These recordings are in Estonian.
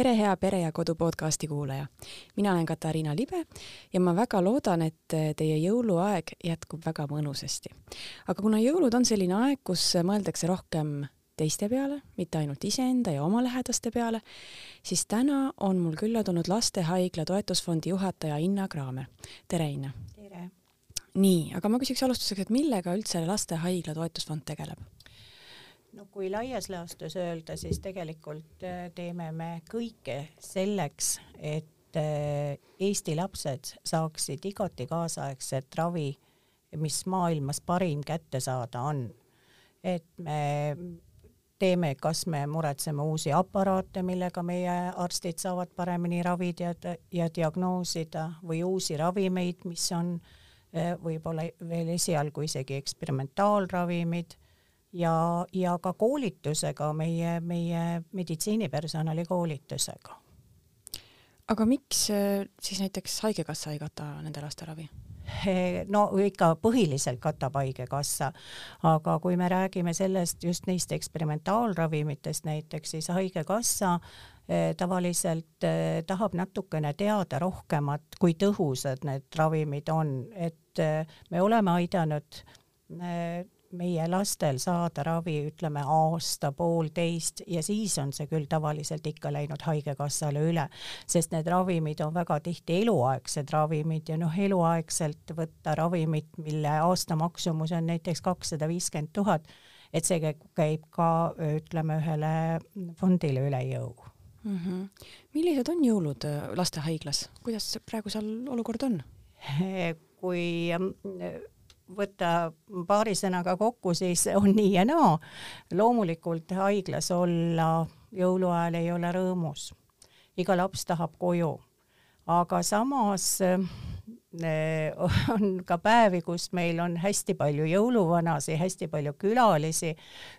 tere, hea Pere ja Kodu podcasti kuulaja. mina olen Katariina Libe ja ma väga loodan, et teie jõuluaeg jätkub väga mõnusasti. aga kuna jõulud on selline aeg, kus mõeldakse rohkem teiste peale, mitte ainult iseenda ja oma lähedaste peale, siis täna on mul külla tulnud Lastehaigla toetusfondi juhataja Inna Kraamer. tere, Inna! tere! nii, aga ma küsiks alustuseks, et millega üldse Lastehaigla toetusfond tegeleb? No kui laias laastus öelda, siis tegelikult äh, teeme me kõike selleks, et äh, Eesti lapsed saaksid igati kaasaegset ravi, mis maailmas parim kätte saada on. et me teeme, kas me muretseme uusi aparaate, millega meie arstid saavad paremini ravida ja, ja diagnoosida või uusi ravimeid, mis on äh, võib-olla veel esialgu isegi eksperimentaalravimid ja, ja ka koolitusega, meie, meie meditsiinipersonali koolitusega. aga miks äh, siis näiteks Haigekassa ei kata nende laste ravi? no ikka põhiliselt katab Haigekassa, aga kui me räägime sellest just neist eksperimentaalravimitest näiteks, siis Haigekassa äh, tavaliselt äh, tahab natukene teada rohkemat, kui tõhusad need ravimid on, et me oleme aidanud meie lastel saada ravi, ütleme aasta-poolteist ja siis on see küll tavaliselt ikka läinud Haigekassale üle, sest need ravimid on väga tihti eluaegsed ravimid ja noh, eluaegselt võtta ravimit, mille aasta maksumus on näiteks kakssada viiskümmend tuhat, et see käib ka ütleme ühele fondile üle jõu mm. -hmm. millised on jõulud äh, lastehaiglas, kuidas praegu seal olukord on? kui võtta paari sõnaga kokku, siis on nii ja naa. loomulikult haiglas olla jõuluajal ei ole rõõmus. iga laps tahab koju, aga samas eh, on ka päevi, kus meil on hästi palju jõuluvanasid, hästi palju külalisi.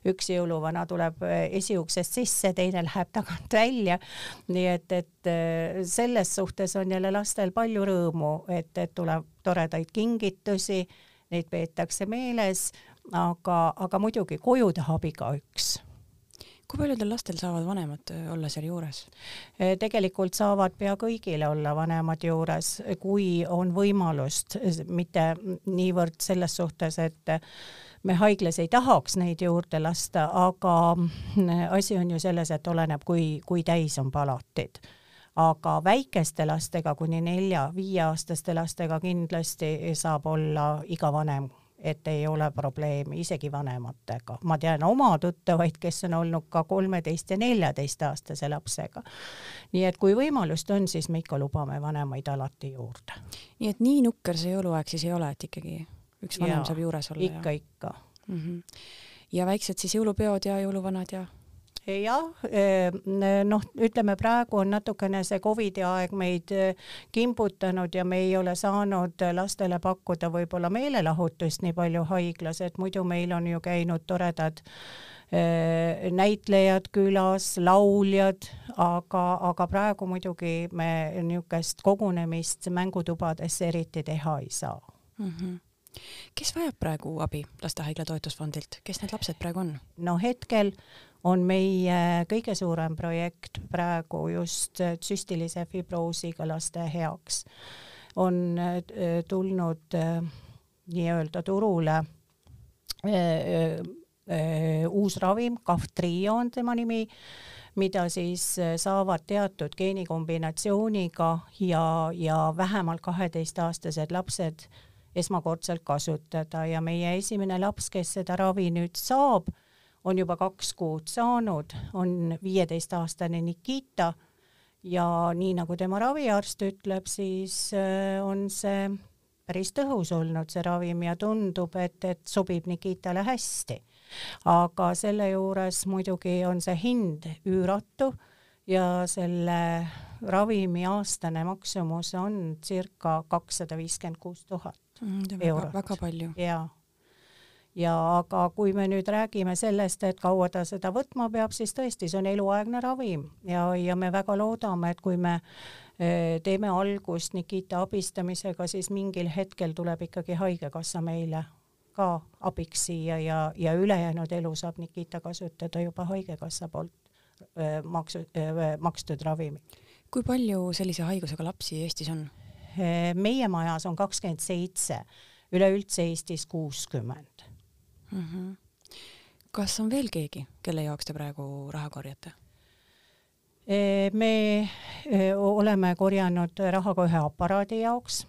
üks jõuluvana tuleb eh, esiuksest sisse, teine läheb tagant välja. nii et, et eh, selles suhtes on jälle lastel palju rõõmu, et, et tuleb toredaid kingitusi neid peetakse meeles, aga, aga muidugi koju tahab igaüks kui paljudel lastel saavad vanemad äh, olla seal juures? Äh, tegelikult saavad pea kõigil olla vanemad juures, kui on võimalust, mitte niivõrd selles suhtes, et me haiglas ei tahaks neid juurde lasta, aga äh, asi on ju selles, et oleneb, kui, kui täis on palatid aga väikeste lastega, kuni nelja-viieaastaste lastega kindlasti saab olla iga vanem et ei ole probleemi isegi vanematega. ma tean oma tuttavaid, kes on olnud ka kolmeteist ja neljateistaastase lapsega. nii et kui võimalust on, siis me ikka lubame vanemaid alati juurde. nii et nii nukker see jõuluaeg siis ei ole, et ikkagi üks vanem ja, saab juures olla? ikka, ikka mm. -hmm. ja väiksed siis jõulupeod ja jõuluvanad ja jah, eh, noh, ütleme praegu on natukene see Covidi aeg meid eh, kimbutanud ja me ei ole saanud lastele pakkuda võib-olla meelelahutust nii palju haiglas, et muidu meil on ju käinud toredad eh, näitlejad külas, lauljad, aga, aga praegu muidugi me niisugust kogunemist mängutubadesse eriti teha ei saa mm. -hmm kes vajab praegu abi Lastehaigla toetusfondilt, kes need lapsed praegu on? no hetkel on meie kõige suurem projekt praegu just süstilise fibroosiga laste heaks. on äh, tulnud äh, nii-öelda turule äh, uus ravim, Kaftrio on tema nimi, mida siis saavad teatud geenikombinatsiooniga ja, ja vähemalt kaheteistaastased lapsed esmakordselt kasutada ja meie esimene laps, kes seda ravi nüüd saab, on juba kaks kuud saanud, on viieteistaastane Nikita ja nii nagu tema raviarst ütleb, siis äh, on see päris tõhus olnud, see ravim ja tundub, et, et sobib Nikitale hästi. aga selle juures muidugi on see hind üüratu ja selle ravimi aastane maksumus on circa kakssada viiskümmend kuus tuhat mm, eurot. väga palju. jaa ja aga kui me nüüd räägime sellest, et kaua ta seda võtma peab, siis tõesti, see on eluaegne ravim ja, ja me väga loodame, et kui me eh, teeme algust Nikita abistamisega, siis mingil hetkel tuleb ikkagi Haigekassa meile ka abiks siia ja, ja ülejäänud elu saab Nikita kasutada juba Haigekassa poolt maksu, makstud ravimid. kui palju sellise haigusega lapsi Eestis on? meie majas on kakskümmend seitse, üleüldse Eestis kuuskümmend. Mhm. kas on veel keegi, kelle jaoks te praegu raha korjate? me oleme korjanud raha ka ühe aparaadi jaoks,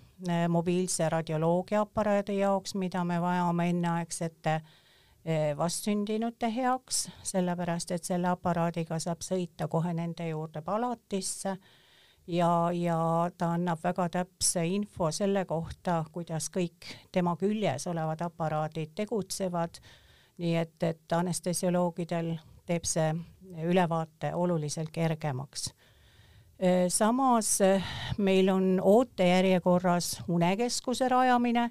mobiilse radioloogia aparaadi jaoks, mida me vajame enneaegsete vastsündinute heaks, sellepärast et selle aparaadiga saab sõita kohe nende juurde palatisse ja, ja ta annab väga täpse info selle kohta, kuidas kõik tema küljes olevad aparaadid tegutsevad. nii et, et anestesioloogidel teeb see ülevaate oluliselt kergemaks. samas meil on ootejärjekorras unekeskuse rajamine,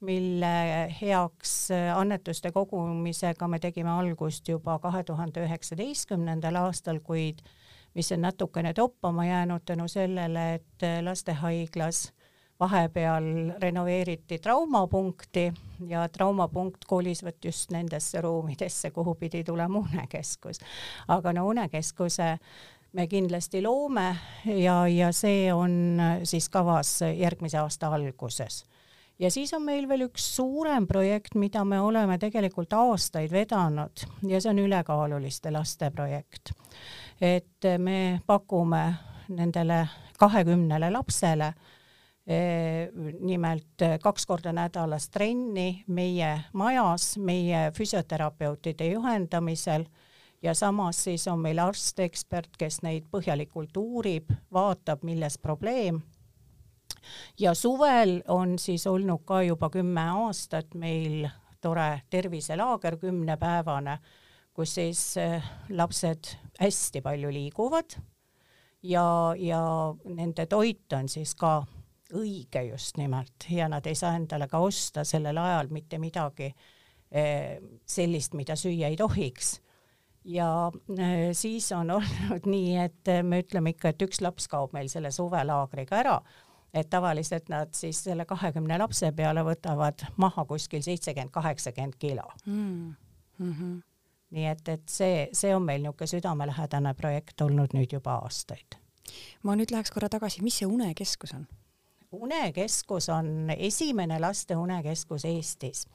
mille heaks annetuste kogumisega me tegime algust juba kahe tuhande üheksateistkümnendal aastal, kuid mis on natukene toppama jäänud tänu sellele, et lastehaiglas vahepeal renoveeriti traumapunkti ja traumapunkt kolis vot just nendesse ruumidesse, kuhu pidi tulema unekeskus. aga no unekeskuse me kindlasti loome ja, ja see on siis kavas järgmise aasta alguses. ja siis on meil veel üks suurem projekt, mida me oleme tegelikult aastaid vedanud ja see on ülekaaluliste laste projekt et me pakume nendele kahekümnele lapsele eh, nimelt kaks korda nädalas trenni meie majas, meie füsioterapeutide juhendamisel ja samas siis on meil arst-ekspert, kes neid põhjalikult uurib, vaatab, milles probleem. ja suvel on siis olnud ka juba kümme aastat meil tore terviselaager, kümnepäevane kus siis eh, lapsed hästi palju liiguvad ja, ja nende toit on siis ka õige just nimelt ja nad ei saa endale ka osta sellel ajal mitte midagi eh, sellist, mida süüa ei tohiks. ja eh, siis on olnud nii, et me ütleme ikka, et üks laps kaob meil selle suvelaagriga ära, et tavaliselt nad siis selle kahekümne lapse peale võtavad maha kuskil seitsekümmend, kaheksakümmend kilo mm. -hmm nii et, et see, see on meil niisugune südamelähedane projekt olnud nüüd juba aastaid. ma nüüd läheks korra tagasi, mis see unekeskus on? unekeskus on esimene laste unekeskus Eestis.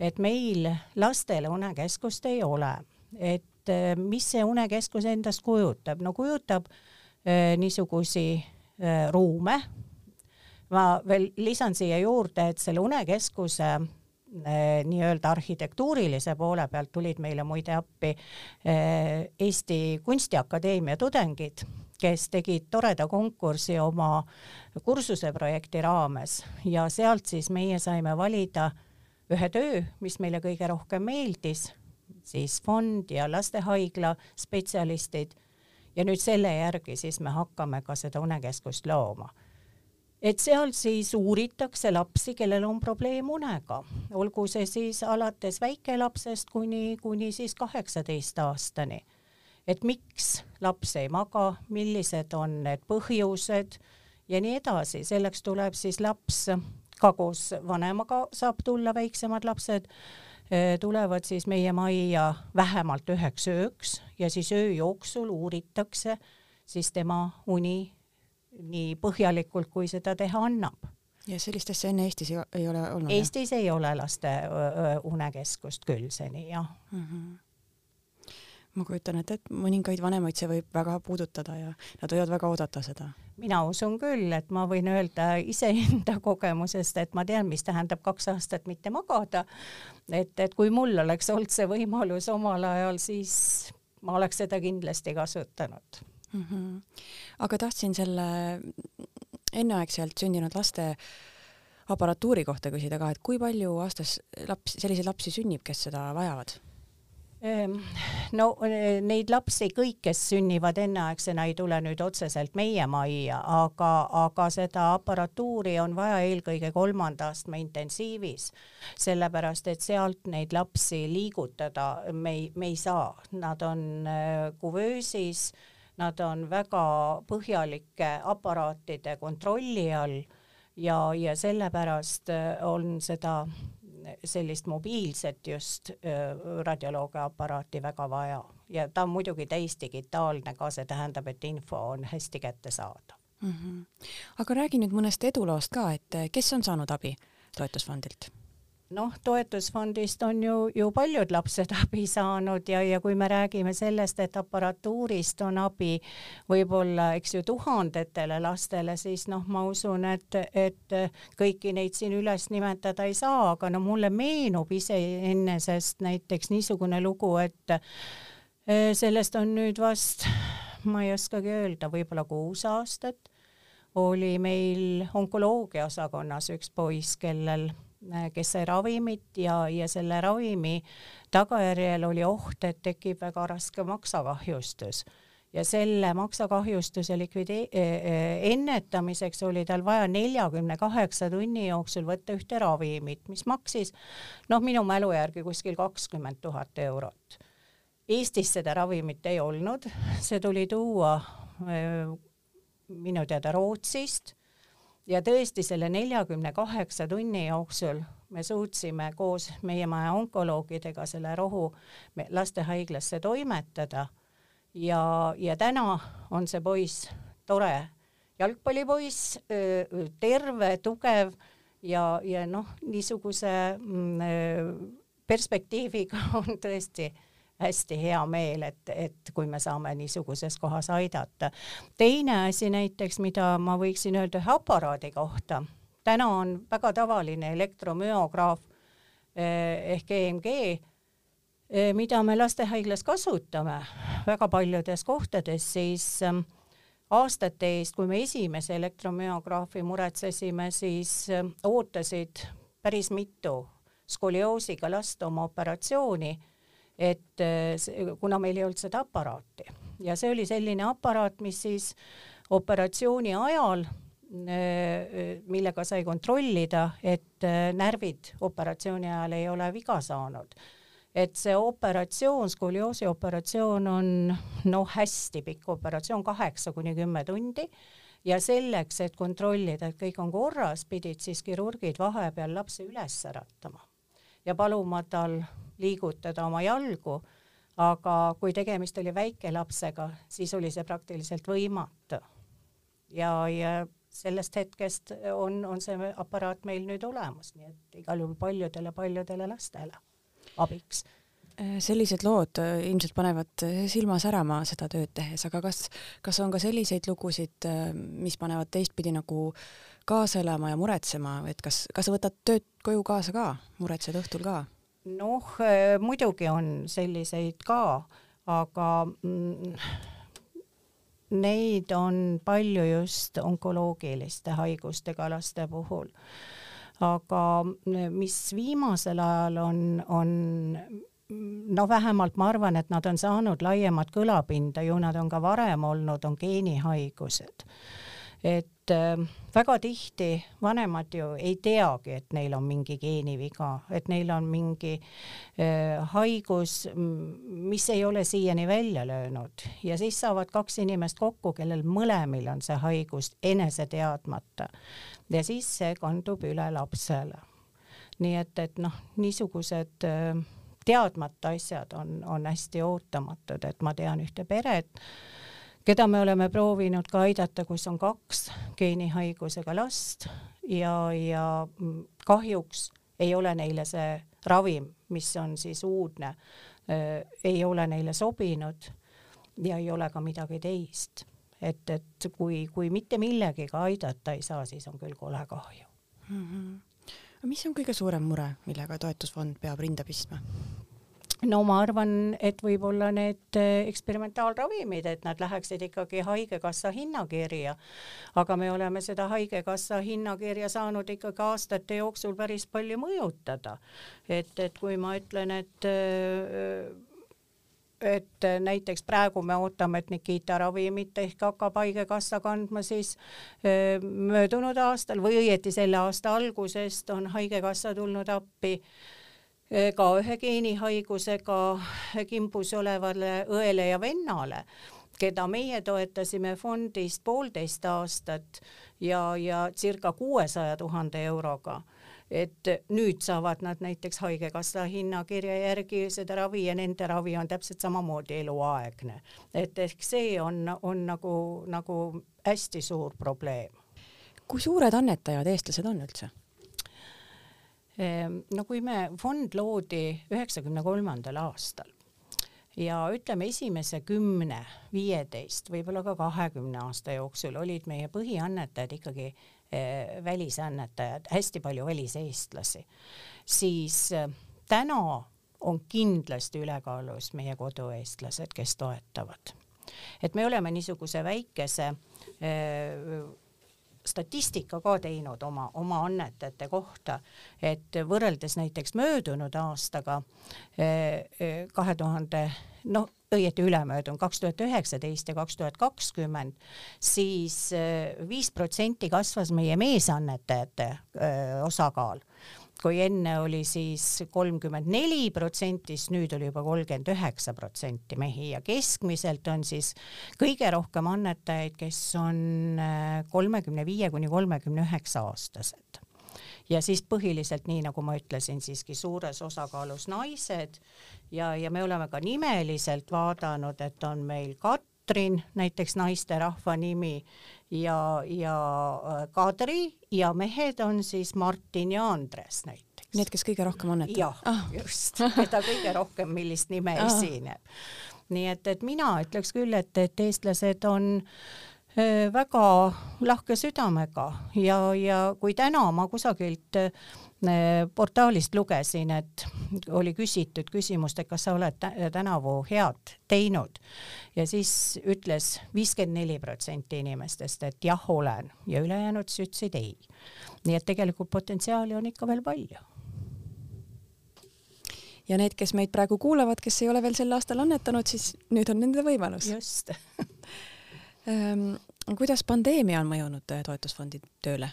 et meil lastele unekeskust ei ole, et eh, mis see unekeskus endast kujutab, no kujutab äh, niisugusi äh, ruume. ma veel lisan siia juurde, et selle unekeskuse Eh, nii-öelda arhitektuurilise poole pealt tulid meile muide appi eh, Eesti Kunstiakadeemia tudengid, kes tegid toreda konkursi oma kursuseprojekti raames. Ja sealt siis meie saime valida ühe töö, mis meile kõige rohkem meeldis, siis fond ja lastehaigla spetsialistid. Ja nüüd selle järgi siis me hakkame ka seda unekeskust looma et seal siis uuritakse lapsi, kellel on probleem unega, olgu see siis alates väikelapsest kuni, kuni siis kaheksateist aastani. et miks laps ei maga, millised on need põhjused ja nii edasi, selleks tuleb siis laps ka koos vanemaga saab tulla, väiksemad lapsed eh, tulevad siis meie majja vähemalt üheks ööks ja siis öö jooksul uuritakse siis tema uni nii põhjalikult, kui seda teha annab. ja sellist asja enne Eestis ei, ei ole olnud? Eestis jah? ei ole laste unekeskust küll seni jah mm. -hmm ma kujutan ette, et mõningaid vanemaid see võib väga puudutada ja nad võivad väga oodata seda. mina usun küll, et ma võin öelda iseenda kogemusest, et ma tean, mis tähendab kaks aastat mitte magada. et, et kui mul oleks olnud see võimalus omal ajal, siis ma oleks seda kindlasti kasutanud mm. -hmm. aga tahtsin selle enneaegselt sündinud laste aparatuuri kohta küsida ka, et kui palju aastas laps, selliseid lapsi sünnib, kes seda vajavad? Ehm, no eh, neid lapsi, kõik, kes sünnivad enneaegsena, ei tule nüüd otseselt meie majja, aga, aga seda aparatuuri on vaja eelkõige kolmanda astme intensiivis, sellepärast et sealt neid lapsi liigutada me ei, me ei saa, nad on eh, kuvöösis äh, nad on väga põhjalike aparaatide kontrolli all ja, ja sellepärast äh, on seda sellist mobiilset just radioloogiaaparaati väga vaja ja ta on muidugi täisdigitaalne ka, see tähendab, et info on hästi kättesaadav mm. -hmm. aga räägi nüüd mõnest eduloost ka, et kes on saanud abi toetusfondilt? Noh, toetusfondist on ju, ju paljud lapsed abi saanud ja, ja kui me räägime sellest, et aparatuurist on abi võib-olla, eks ju, tuhandetele lastele, siis noh, ma usun, et, et kõiki neid siin üles nimetada ei saa, aga no mulle meenub iseenesest näiteks niisugune lugu, et eh, sellest on nüüd vast, ma ei oskagi öelda, võib-olla kuus aastat oli meil onkoloogia osakonnas üks poiss, kellel kes sai ravimit ja, ja selle ravimi tagajärjel oli oht, et tekib väga raske maksakahjustus. Ja selle maksakahjustuse likvide- eh,, ennetamiseks oli tal vaja neljakümne kaheksa tunni jooksul võtta ühte ravimit, mis maksis noh, minu mälu järgi kuskil kakskümmend tuhat eurot. Eestis seda ravimit ei olnud, see tuli tuua minu teada Rootsist ja tõesti selle neljakümne kaheksa tunni jooksul me suutsime koos meie maja onkoloogidega selle rohu lastehaiglasse toimetada. Ja, ja täna on see poiss tore jalgpallipoiss, terve, tugev ja, ja noh, niisuguse mm, perspektiiviga on tõesti hästi hea meel, et, et kui me saame niisuguses kohas aidata. teine asi näiteks, mida ma võiksin öelda ühe aparaadi kohta, täna on väga tavaline elektromüograaf eh, ehk EMG, eh, mida me lastehaiglas kasutame. Väga paljudes kohtades, siis eh, aastate eest, kui me esimese elektromüograafi muretsesime, siis ootasid päris mitu skolioosiga last oma operatsiooni et äh, kuna meil ei olnud seda aparaati ja see oli selline aparaat, mis siis operatsiooni ajal äh, millega sai kontrollida, et äh, närvid operatsiooni ajal ei ole viga saanud. et see operatsioon, skolioosi operatsioon on noh, hästi pikk operatsioon, kaheksa kuni kümme tundi ja selleks, et kontrollida, et kõik on korras, pidid siis kirurgid vahepeal lapse üles äratama ja paluma tal liigutada oma jalgu, aga kui tegemist oli väikelapsega, siis oli see praktiliselt võimatu. ja, ja sellest hetkest on, on see aparaat meil nüüd olemas, nii et igal juhul paljudele-paljudele lastele abiks sellised lood äh, ilmselt panevad äh, silma särama seda tööd tehes, aga kas, kas on ka selliseid lugusid, äh, mis panevad teistpidi nagu kaasa elama ja muretsema, et kas, kas sa võtad tööd koju kaasa ka, muretsed õhtul ka? Noh, äh, muidugi on selliseid ka, aga mm, neid on palju just onkoloogiliste haigustega laste puhul. aga mm, mis viimasel ajal on, on no vähemalt ma arvan, et nad on saanud laiemat kõlapinda, ju nad on ka varem olnud, on geenihaigused et äh, väga tihti vanemad ju ei teagi, et neil on mingi geeniviga, et neil on mingi äh, haigus, mis ei ole siiani välja löönud ja siis saavad kaks inimest kokku, kellel mõlemil on see haigus enese teadmata ja siis see kandub üle lapsele. nii et, et noh, niisugused äh, teadmata asjad on, on hästi ootamatud, et ma tean ühte peret, keda me oleme proovinud ka aidata, kus on kaks geenihaigusega last ja, ja kahjuks ei ole neile see ravim, mis on siis uudne, ei ole neile sobinud ja ei ole ka midagi teist. et, et kui, kui mitte millegiga aidata ei saa, siis on küll kole kahju mm. -hmm. mis on kõige suurem mure, millega toetusfond peab rinda pistma? No ma arvan, et võib-olla need äh, eksperimentaalravimid, et nad läheksid ikkagi Haigekassa hinnakirja. aga me oleme seda Haigekassa hinnakirja saanud ikkagi aastate jooksul päris palju mõjutada. et, et kui ma ütlen, et äh, et näiteks praegu me ootame, et Nikita ravimit ehk hakkab Haigekassa kandma, siis äh, möödunud aastal või õieti selle aasta algusest on Haigekassa tulnud appi ka ühe geenihaigusega kimbus olevale õele ja vennale, keda meie toetasime fondist poolteist aastat ja, ja circa kuuesaja tuhande euroga et nüüd saavad nad näiteks Haigekassa hinnakirja järgi seda ravi ja nende ravi on täpselt samamoodi eluaegne. et ehk see on, on nagu, nagu hästi suur probleem. kui suured annetajad eestlased on üldse? Ehm, no kui me, fond loodi üheksakümne kolmandal aastal ja ütleme, esimese kümne, viieteist, võib-olla ka kahekümne aasta jooksul olid meie põhiannetajad ikkagi eh, välisannetajad, hästi palju väliseestlasi, siis eh, täna on kindlasti ülekaalus meie kodueestlased, kes toetavad. et me oleme niisuguse väikese eh, statistika ka teinud oma, oma annetajate kohta, et võrreldes näiteks möödunud aastaga eh, eh, kahe tuhande noh, õieti ülemöödunud, kaks tuhat üheksateist ja kaks tuhat kakskümmend, siis eh, viis protsenti kasvas meie meesannetajate osakaal kui enne oli siis kolmkümmend neli protsenti, siis nüüd oli juba kolmkümmend üheksa protsenti mehi ja keskmiselt on siis kõige rohkem annetajaid, kes on äh, kolmekümne viie kuni kolmekümne üheksa aastased. Ja siis põhiliselt nii nagu ma ütlesin, siiski suures osakaalus naised. Ja, ja me oleme ka nimeliselt vaadanud, et on meil Katrin, näiteks naisterahva nimi ja, ja äh, Kadri ja mehed on siis Martin ja Andres näiteks. Need, kes kõige rohkem annetavad? jah ah., just, keda kõige rohkem, millist nime ah. esineb. nii et, et mina ütleks küll, et, et eestlased on äh, väga lahke südamega ja, ja kui täna ma kusagilt äh, portaalist lugesin, et oli küsitud küsimust, et kas sa oled tänavu head teinud ja siis ütles viiskümmend neli protsenti inimestest, et jah, olen ja ülejäänud ütlesid ei. nii et tegelikult potentsiaali on ikka veel palju. ja need, kes meid praegu kuulavad, kes ei ole veel sel aastal annetanud, siis nüüd on nende võimalus. just kuidas pandeemia on mõjunud toetusfondi tööle?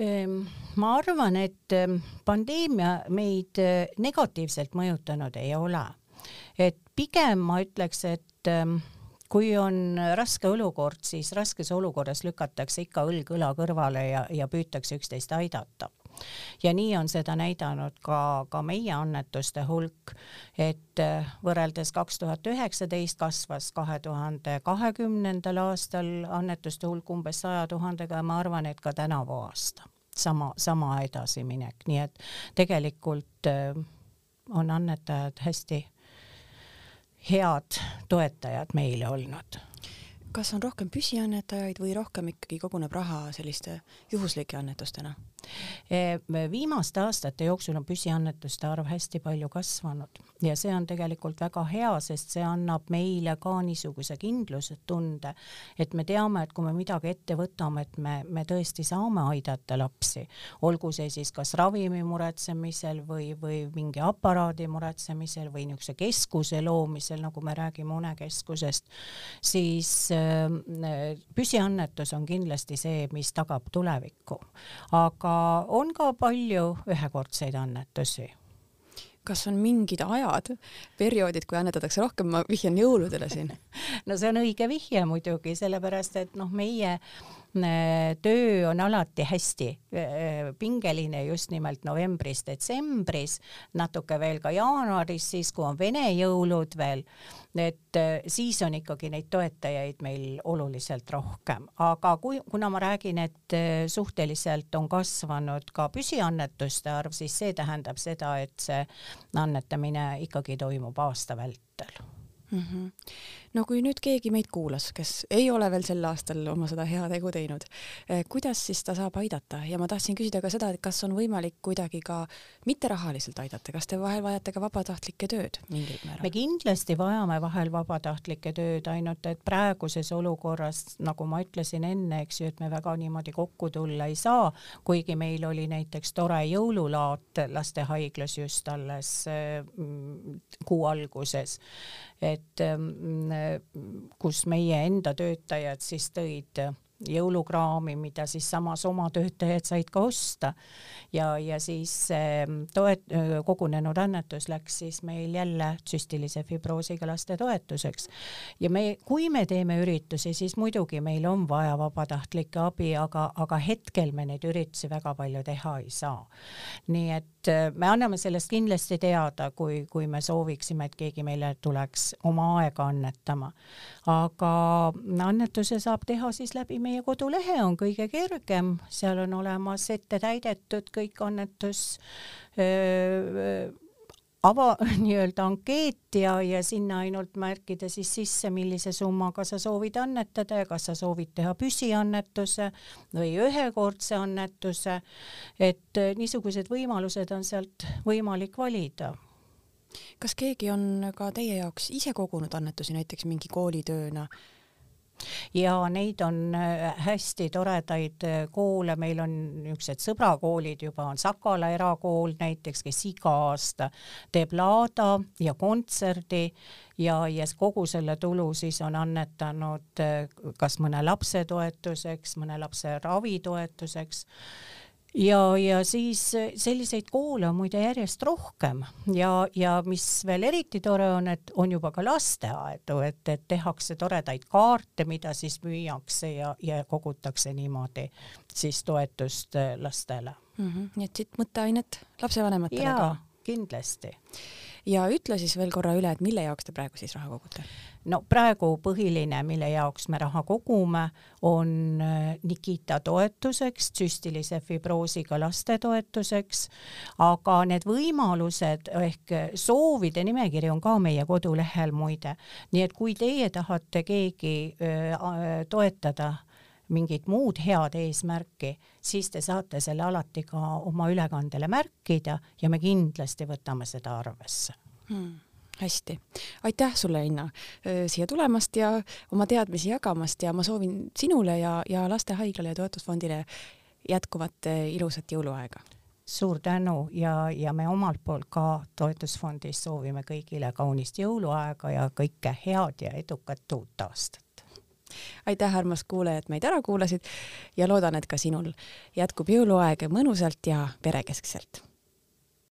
Ehm, ma arvan, et ehm, pandeemia meid eh, negatiivselt mõjutanud ei ole. et pigem ma ütleks, et ehm, kui on raske olukord, siis raskes olukorras lükatakse ikka õlg õla kõrvale ja, ja püütakse üksteist aidata ja nii on seda näidanud ka, ka meie annetuste hulk, et eh, võrreldes kaks tuhat üheksateist kasvas kahe tuhande kahekümnendal aastal annetuste hulk umbes saja tuhandega ja ma arvan, et ka tänavu aasta sama, sama edasiminek, nii et tegelikult eh, on annetajad hästi head toetajad meile olnud kas on rohkem püsiannetajaid või rohkem ikkagi koguneb raha selliste juhuslike annetustena? E, viimaste aastate jooksul on püsiannetuste arv hästi palju kasvanud ja see on tegelikult väga hea, sest see annab meile ka niisuguse kindlustunde, et me teame, et kui me midagi ette võtame, et me, me tõesti saame aidata lapsi, olgu see siis kas ravimi muretsemisel või, või mingi aparaadi muretsemisel või niisuguse keskuse loomisel, nagu me räägime unekeskusest, siis äh, püsiannetus on kindlasti see, mis tagab tulevikku. aga aga on ka palju ühekordseid annetusi. Kas on mingid ajad, perioodid, kui annetatakse rohkem, ma vihjan jõuludele siin. No see on õige vihje muidugi, sellepärast et noh, meie töö on alati hästi pingeline just nimelt novembris-detsembris, natuke veel ka jaanuaris, siis kui on vene jõulud veel, et siis on ikkagi neid toetajaid meil oluliselt rohkem, aga kui, kuna ma räägin, et suhteliselt on kasvanud ka püsiannetuste arv, siis see tähendab seda, et see annetamine ikkagi toimub aasta vältel mm. -hmm. No kui nüüd keegi meid kuulas, kes ei ole veel sel aastal oma seda heategu teinud, eh, kuidas siis ta saab aidata? Ja ma tahtsin küsida ka seda, et kas on võimalik kuidagi ka mitterahaliselt aidata, kas te vahel vajate ka vabatahtlike tööd mingil määral? me kindlasti vajame vahel vabatahtlike tööd, ainult et praeguses olukorras, nagu ma ütlesin enne, eks ju, et me väga niimoodi kokku tulla ei saa, kuigi meil oli näiteks tore jõululaat lastehaiglas just alles mm, kuu alguses. Et ähm, kus meie enda töötajad siis tõid jõulukraami, mida siis samas oma töötajad said ka osta. ja, ja siis toet-, kogunenud annetus läks siis meil jälle süstilise fibroosiga laste toetuseks. ja me, kui me teeme üritusi, siis muidugi meil on vaja vabatahtlike abi, aga, aga hetkel me neid üritusi väga palju teha ei saa. nii et me anname sellest kindlasti teada, kui, kui me sooviksime, et keegi meile tuleks oma aega annetama. aga annetuse saab teha siis läbi meie kodulehe, on kõige kergem, seal on olemas ette täidetud kõik annetus öö, ava nii-öelda ankeet ja, ja sinna ainult märkida siis sisse, millise summaga sa soovid annetada ja kas sa soovid teha püsiannetuse või ühekordse annetuse. et niisugused võimalused on sealt võimalik valida. Kas keegi on ka teie jaoks ise kogunud annetusi näiteks mingi koolitööna ja neid on äh, hästi toredaid äh, koole, meil on niisugused sõbrakoolid juba. On Sakala erakool näiteks, kes iga aasta teeb laada ja kontserdi. Ja, ja kogu selle tulu siis on annetanud äh, kas mõne lapse toetuseks, mõne lapse ravitoetuseks ja, ja siis eh, selliseid koole on muide järjest rohkem ja, ja mis veel eriti tore on, et on juba ka lasteaedu, et, et tehakse toredaid kaarte, mida siis müüakse ja, ja kogutakse niimoodi siis toetust eh, lastele mm. -hmm. nii et siit mõtteainet lapsevanematele ka? kindlasti. Ja ütle siis veel korra üle, et mille jaoks te praegu siis raha kogute? no praegu põhiline, mille jaoks me raha kogume, on äh, Nikita toetuseks, süstilise fibroosiga laste toetuseks, aga need võimalused ehk soovide nimekiri on ka meie kodulehel muide, nii et kui teie tahate keegi öö, äh, toetada mingit muud head eesmärki, siis te saate selle alati ka oma ülekandele märkida ja me kindlasti võtame seda arvesse. Hmm hästi, aitäh sulle, Inna, siia tulemast ja oma teadmisi jagamast ja ma soovin sinule ja, ja Lastehaiglale ja Toetusfondile jätkuvat ilusat jõuluaega. suur tänu ja, ja me omalt poolt ka Toetusfondis soovime kõigile kaunist jõuluaega ja kõike head ja edukat uut aastat aitäh, armas kuulaja, et meid ära kuulasid ja loodan, et ka sinul jätkub jõuluaeg mõnusalt ja perekeskselt